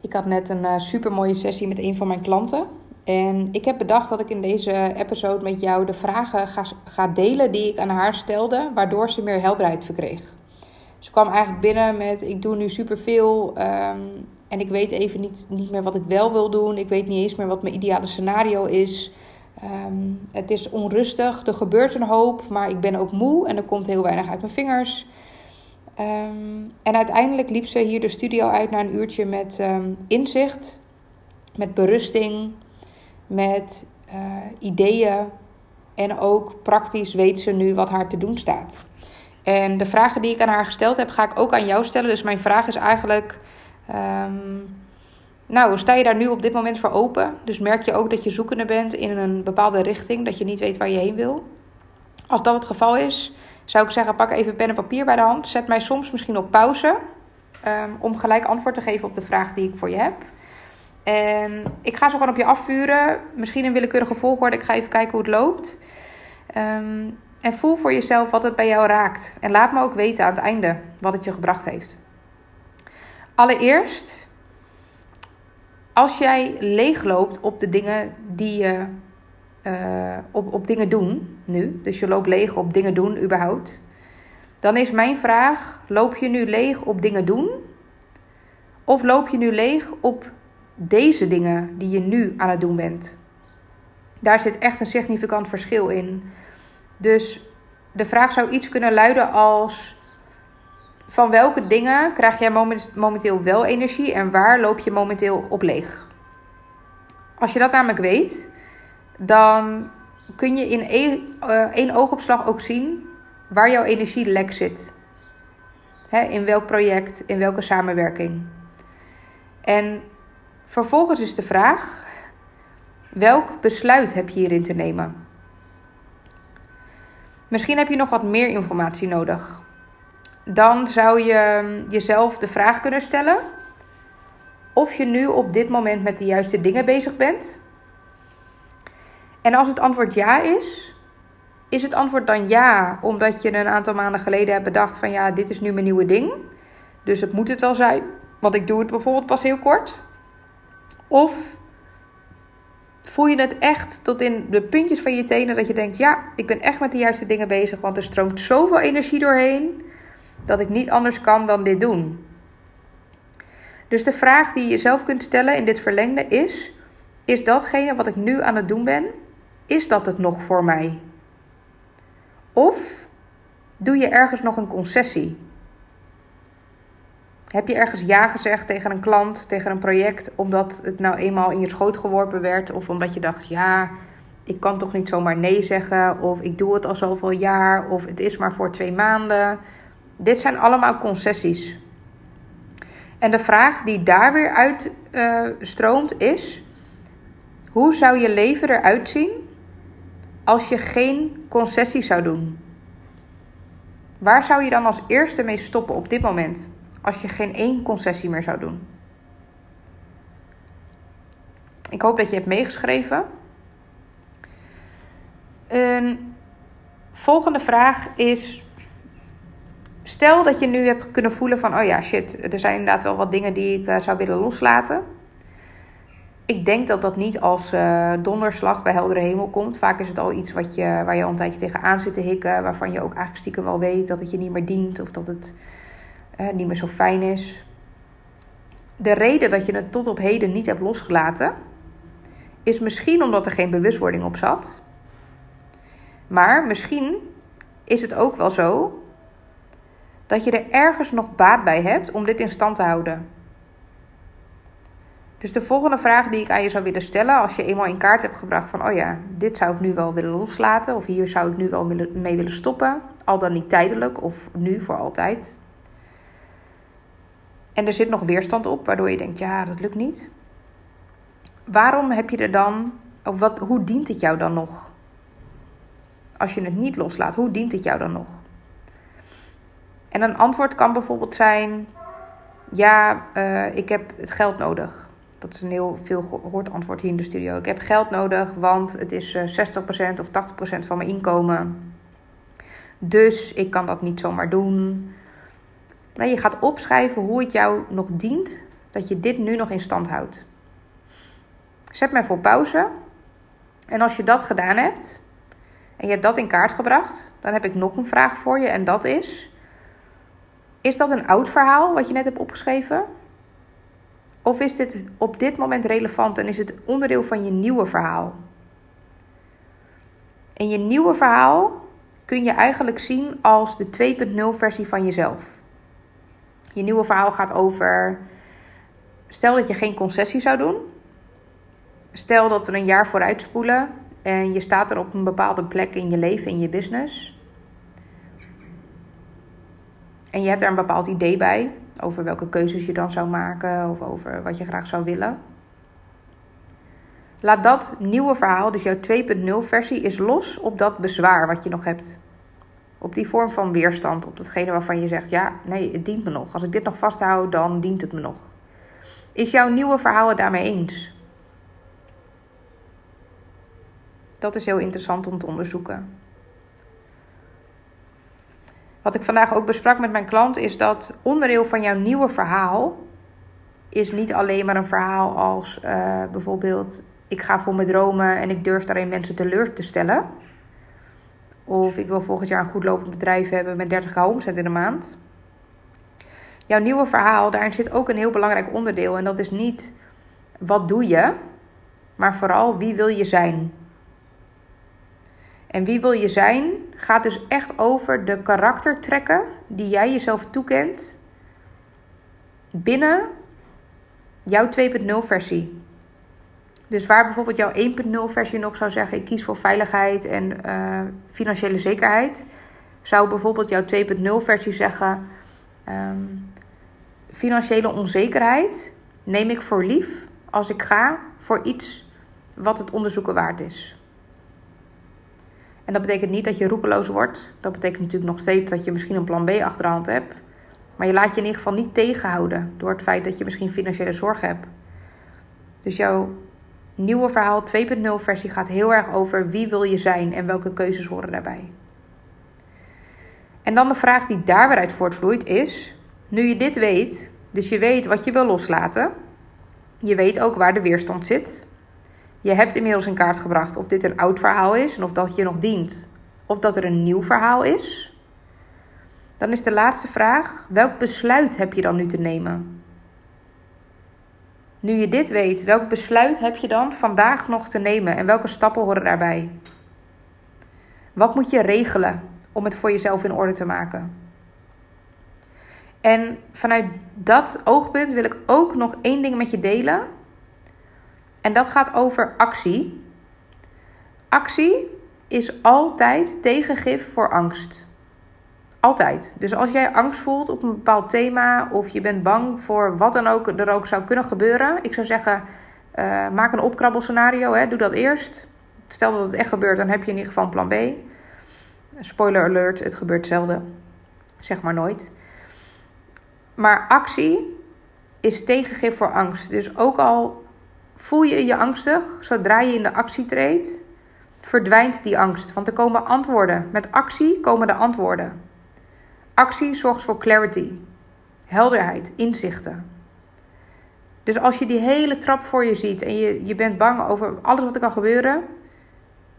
Ik had net een uh, super mooie sessie met een van mijn klanten. En ik heb bedacht dat ik in deze episode met jou de vragen ga, ga delen die ik aan haar stelde, waardoor ze meer helderheid verkreeg. Ze kwam eigenlijk binnen met: Ik doe nu superveel um, en ik weet even niet, niet meer wat ik wel wil doen. Ik weet niet eens meer wat mijn ideale scenario is. Um, het is onrustig, er gebeurt een hoop, maar ik ben ook moe en er komt heel weinig uit mijn vingers. Um, en uiteindelijk liep ze hier de studio uit naar een uurtje met um, inzicht, met berusting, met uh, ideeën. En ook praktisch weet ze nu wat haar te doen staat. En de vragen die ik aan haar gesteld heb, ga ik ook aan jou stellen. Dus mijn vraag is eigenlijk: um, Nou, sta je daar nu op dit moment voor open? Dus merk je ook dat je zoekende bent in een bepaalde richting, dat je niet weet waar je heen wil? Als dat het geval is, zou ik zeggen: pak even pen en papier bij de hand. Zet mij soms misschien op pauze. Um, om gelijk antwoord te geven op de vraag die ik voor je heb. En ik ga zo gewoon op je afvuren. Misschien in willekeurige volgorde. Ik ga even kijken hoe het loopt. Um, en voel voor jezelf wat het bij jou raakt. En laat me ook weten aan het einde wat het je gebracht heeft. Allereerst, als jij leegloopt op de dingen die je uh, op, op dingen doen nu, dus je loopt leeg op dingen doen überhaupt, dan is mijn vraag: loop je nu leeg op dingen doen? Of loop je nu leeg op deze dingen die je nu aan het doen bent? Daar zit echt een significant verschil in. Dus de vraag zou iets kunnen luiden als: van welke dingen krijg jij momenteel wel energie en waar loop je momenteel op leeg? Als je dat namelijk weet, dan kun je in één, uh, één oogopslag ook zien waar jouw energielek zit. Hè, in welk project, in welke samenwerking. En vervolgens is de vraag: welk besluit heb je hierin te nemen? Misschien heb je nog wat meer informatie nodig. Dan zou je jezelf de vraag kunnen stellen of je nu op dit moment met de juiste dingen bezig bent. En als het antwoord ja is, is het antwoord dan ja omdat je een aantal maanden geleden hebt bedacht van ja, dit is nu mijn nieuwe ding. Dus het moet het wel zijn, want ik doe het bijvoorbeeld pas heel kort. Of voel je het echt tot in de puntjes van je tenen dat je denkt: ja, ik ben echt met de juiste dingen bezig, want er stroomt zoveel energie doorheen dat ik niet anders kan dan dit doen. Dus de vraag die je jezelf kunt stellen in dit verlengde is: is datgene wat ik nu aan het doen ben, is dat het nog voor mij? Of doe je ergens nog een concessie? Heb je ergens ja gezegd tegen een klant, tegen een project, omdat het nou eenmaal in je schoot geworpen werd? Of omdat je dacht, ja, ik kan toch niet zomaar nee zeggen? Of ik doe het al zoveel jaar? Of het is maar voor twee maanden? Dit zijn allemaal concessies. En de vraag die daar weer uit uh, stroomt is: hoe zou je leven eruit zien als je geen concessies zou doen? Waar zou je dan als eerste mee stoppen op dit moment? als je geen één concessie meer zou doen. Ik hoop dat je hebt meegeschreven. Een volgende vraag is: stel dat je nu hebt kunnen voelen van, oh ja, shit, er zijn inderdaad wel wat dingen die ik uh, zou willen loslaten. Ik denk dat dat niet als uh, donderslag bij heldere hemel komt. Vaak is het al iets wat je, waar je al een tijdje tegenaan zit te hikken, waarvan je ook eigenlijk stiekem wel weet dat het je niet meer dient of dat het niet meer zo fijn is. De reden dat je het tot op heden niet hebt losgelaten, is misschien omdat er geen bewustwording op zat. Maar misschien is het ook wel zo dat je er ergens nog baat bij hebt om dit in stand te houden. Dus de volgende vraag die ik aan je zou willen stellen, als je eenmaal in kaart hebt gebracht van, oh ja, dit zou ik nu wel willen loslaten, of hier zou ik nu wel mee willen stoppen, al dan niet tijdelijk of nu voor altijd. En er zit nog weerstand op, waardoor je denkt, ja, dat lukt niet. Waarom heb je er dan, of wat, hoe dient het jou dan nog? Als je het niet loslaat, hoe dient het jou dan nog? En een antwoord kan bijvoorbeeld zijn: Ja, uh, ik heb het geld nodig. Dat is een heel veel gehoord antwoord hier in de studio. Ik heb geld nodig, want het is uh, eh, 60% of 80% van mijn inkomen. Dus ik kan dat niet zomaar doen. je gaat opschrijven hoe het jou nog dient dat je dit nu nog in stand houdt. Zet mij voor pauze. En als je dat gedaan hebt en je hebt dat in kaart gebracht, dan heb ik nog een vraag voor je en dat is: is dat een oud verhaal wat je net hebt opgeschreven? Of is dit op dit moment relevant en is het onderdeel van je nieuwe verhaal? En je nieuwe verhaal kun je eigenlijk zien als de 2.0 versie van jezelf. Je nieuwe verhaal gaat over. Stel dat je geen concessie zou doen. Stel dat we een jaar vooruit spoelen en je staat er op een bepaalde plek in je leven, in je business. En je hebt daar een bepaald idee bij over welke keuzes je dan zou maken of over wat je graag zou willen. Laat dat nieuwe verhaal, dus jouw 2.0 versie, is los op dat bezwaar wat je nog hebt. Op die vorm van weerstand, op datgene waarvan je zegt: ja, nee, het dient me nog. Als ik dit nog vasthoud, dan dient het me nog. Is jouw nieuwe verhaal het daarmee eens? Dat is heel interessant om te onderzoeken. Wat ik vandaag ook besprak met mijn klant is dat onderdeel van jouw nieuwe verhaal is niet alleen maar een verhaal als uh, bijvoorbeeld ik ga voor mijn dromen en ik durf daarin mensen teleur te stellen. Of ik wil volgend jaar een goed lopend bedrijf hebben met 30 omzet in de maand. Jouw nieuwe verhaal, daarin zit ook een heel belangrijk onderdeel. En dat is niet wat doe je, maar vooral wie wil je zijn. En wie wil je zijn gaat dus echt over de karaktertrekken die jij jezelf toekent binnen jouw 2.0 versie. Dus waar bijvoorbeeld jouw 1.0 versie nog zou zeggen: ik kies voor veiligheid en uh, financiële zekerheid, zou bijvoorbeeld jouw 2.0 versie zeggen: um, financiële onzekerheid neem ik voor lief als ik ga voor iets wat het onderzoeken waard is. En dat betekent niet dat je roekeloos wordt. Dat betekent natuurlijk nog steeds dat je misschien een plan B achter de hand hebt. Maar je laat je in ieder geval niet tegenhouden door het feit dat je misschien financiële zorg hebt. Dus jouw nieuwe verhaal 2.0 versie gaat heel erg over wie wil je zijn en welke keuzes horen daarbij. En dan de vraag die daar weer uit voortvloeit is: nu je dit weet, dus je weet wat je wil loslaten, je weet ook waar de weerstand zit, je hebt inmiddels in kaart gebracht of dit een oud verhaal is en of dat je nog dient, of dat er een nieuw verhaal is. Dan is de laatste vraag: welk besluit heb je dan nu te nemen? Nu je dit weet, welk besluit heb je dan vandaag nog te nemen en welke stappen horen daarbij? Wat moet je regelen om het voor jezelf in orde te maken? En vanuit dat oogpunt wil ik ook nog één ding met je delen en dat gaat over actie. Actie is altijd tegengif voor angst. Altijd. Dus als jij angst voelt op een bepaald thema of je bent bang voor wat dan ook er ook zou kunnen gebeuren, ik zou zeggen: uh, maak een opkrabbelscenario. Hè. Doe dat eerst. Stel dat het echt gebeurt, dan heb je in ieder geval een plan B. Spoiler alert: het gebeurt zelden. Zeg maar nooit. Maar actie is tegengif voor angst. Dus ook al Voel je je angstig? Zodra je in de actie treedt, verdwijnt die angst. Want er komen antwoorden. Met actie komen de antwoorden. Actie zorgt voor clarity, helderheid, inzichten. Dus als je die hele trap voor je ziet en je, je bent bang over alles wat er kan gebeuren,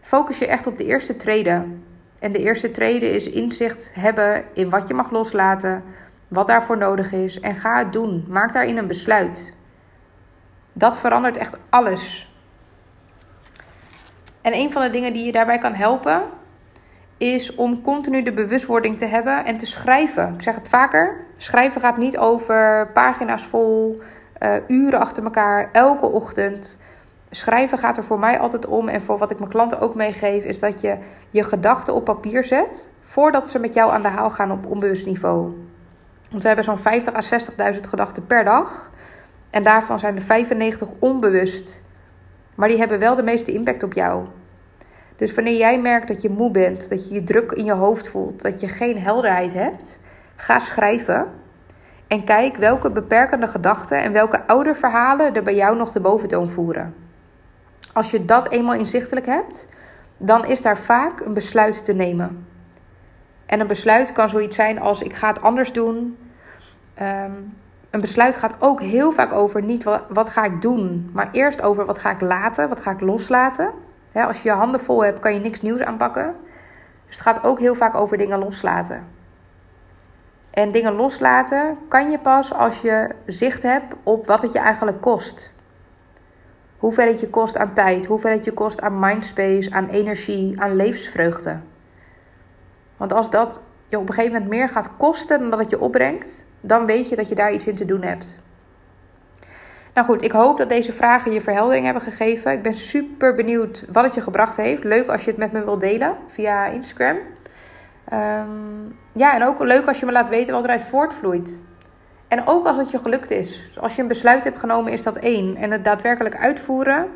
focus je echt op de eerste treden. En de eerste treden is inzicht hebben in wat je mag loslaten, wat daarvoor nodig is en ga het doen. Maak daarin een besluit. Dat verandert echt alles. En een van de dingen die je daarbij kan helpen, is om continu de bewustwording te hebben en te schrijven. Ik zeg het vaker: schrijven gaat niet over pagina's vol, uh, uren achter elkaar, elke ochtend. Schrijven gaat er voor mij altijd om en voor wat ik mijn klanten ook meegeef, is dat je je gedachten op papier zet voordat ze met jou aan de haal gaan op onbewust niveau. Want we hebben zo'n 50 à 60.000 gedachten per dag. En daarvan zijn er 95 onbewust. Maar die hebben wel de meeste impact op jou. Dus wanneer jij merkt dat je moe bent, dat je je druk in je hoofd voelt, dat je geen helderheid hebt, ga schrijven. En kijk welke beperkende gedachten en welke oude verhalen er bij jou nog de boventoon voeren. Als je dat eenmaal inzichtelijk hebt, dan is daar vaak een besluit te nemen. En een besluit kan zoiets zijn als ik ga het anders doen. Um, een besluit gaat ook heel vaak over niet wat, wat ga ik doen, maar eerst over wat ga ik laten, wat ga ik loslaten. als je je handen vol hebt, kan je niks nieuws aanpakken. Dus het gaat ook heel vaak over dingen loslaten. En dingen loslaten kan je pas als je zicht hebt op wat het je eigenlijk kost. Hoeveel het je kost aan tijd, hoeveel het je kost aan mindspace, aan energie, aan levensvreugde. Want als dat je op een gegeven moment meer gaat kosten dan dat het je opbrengt, dan weet je dat je daar iets in te doen hebt. Nou goed, ik hoop dat deze vragen je verheldering hebben gegeven. Ik ben super benieuwd wat het je gebracht heeft. Leuk als je het met me wilt delen via Instagram. Ehm, ja, en ook leuk als je me laat weten wat eruit voortvloeit. En ook als het je gelukt is. Dus als je een besluit hebt genomen, is dat één. En het daadwerkelijk uitvoeren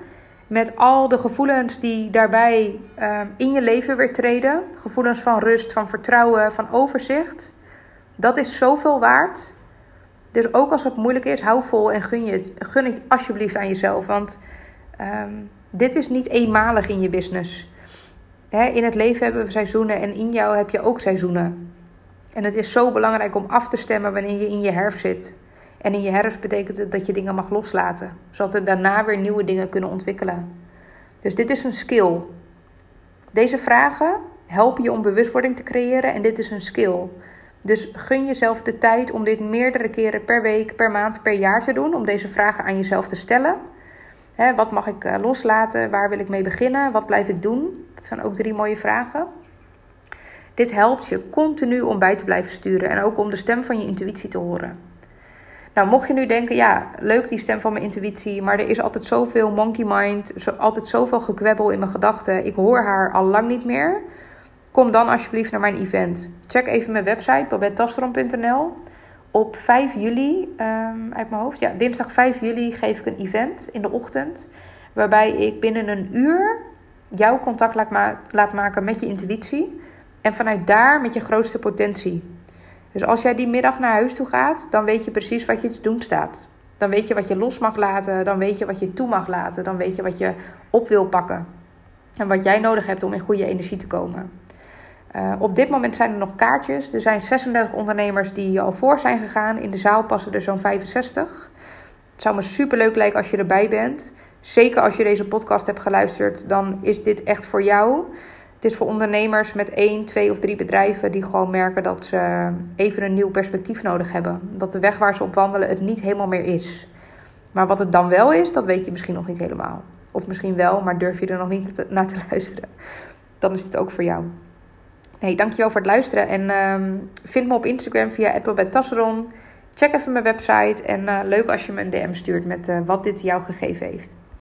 met al de gevoelens die daarbij ehm, in je leven weer treden. Gevoelens van rust, van vertrouwen, van overzicht. Dat is zoveel waard. Dus ook als het moeilijk is, hou vol en gun, je het, gun het alsjeblieft aan jezelf. Want ehm, dit is niet eenmalig in je business. in het leven hebben we seizoenen en in jou heb je ook seizoenen. En het is zo belangrijk om af te stemmen wanneer je in je herfst zit. En in je herfst betekent het dat je dingen mag loslaten, zodat er daarna weer nieuwe dingen kunnen ontwikkelen. Dus dit is een skill. Deze vragen helpen je om bewustwording te creëren en dit is een skill. Dus gun jezelf de tijd om dit meerdere keren per week, per maand, per jaar te doen. Om deze vragen aan jezelf te stellen. wat mag ik eh, loslaten? Waar wil ik mee beginnen? Wat blijf ik doen? Dat zijn ook drie mooie vragen. Dit helpt je continu om bij te blijven sturen en ook om de stem van je intuïtie te horen. Nou, mocht je nu denken, ja, leuk die stem van mijn intuïtie, maar er is altijd zoveel monkey mind, altijd zoveel gekwebbel in mijn gedachten, ik hoor haar al lang niet meer. Kom dan alsjeblieft naar mijn event. Check even mijn website, babettastrom.nl. Op 5 juli, um, uit mijn hoofd, ja, dinsdag 5 juli geef ik een event in de ochtend. Waarbij ik binnen een uur jouw contact laat, ma laat maken met je intuïtie. En vanuit daar met je grootste potentie. Dus als jij die middag naar huis toe gaat, dan weet je precies wat je te doen staat. Dan weet je wat je los mag laten, dan weet je wat je toe mag laten, dan weet je wat je op wil pakken. En wat jij nodig hebt om in goede energie te komen. Uh, op dit moment zijn er nog kaartjes. Er zijn 36 ondernemers die al voor zijn gegaan. In de zaal passen er zo'n 65. Het zou me super leuk lijken als je erbij bent. Zeker als je deze podcast hebt geluisterd, dan is dit echt voor jou. Het is voor ondernemers met één, twee of drie bedrijven die gewoon merken dat ze even een nieuw perspectief nodig hebben. Dat de weg waar ze op wandelen het niet helemaal meer is. Maar wat het dan wel is, dat weet je misschien nog niet helemaal. Of misschien wel, maar durf je er nog niet naar te luisteren. Dan is dit ook voor jou. Nee, dankjewel voor het luisteren. En ehm, vind me op Instagram via Tasseron. Check even mijn website. En uh, leuk als je me een DM stuurt met uh, wat dit jou gegeven heeft.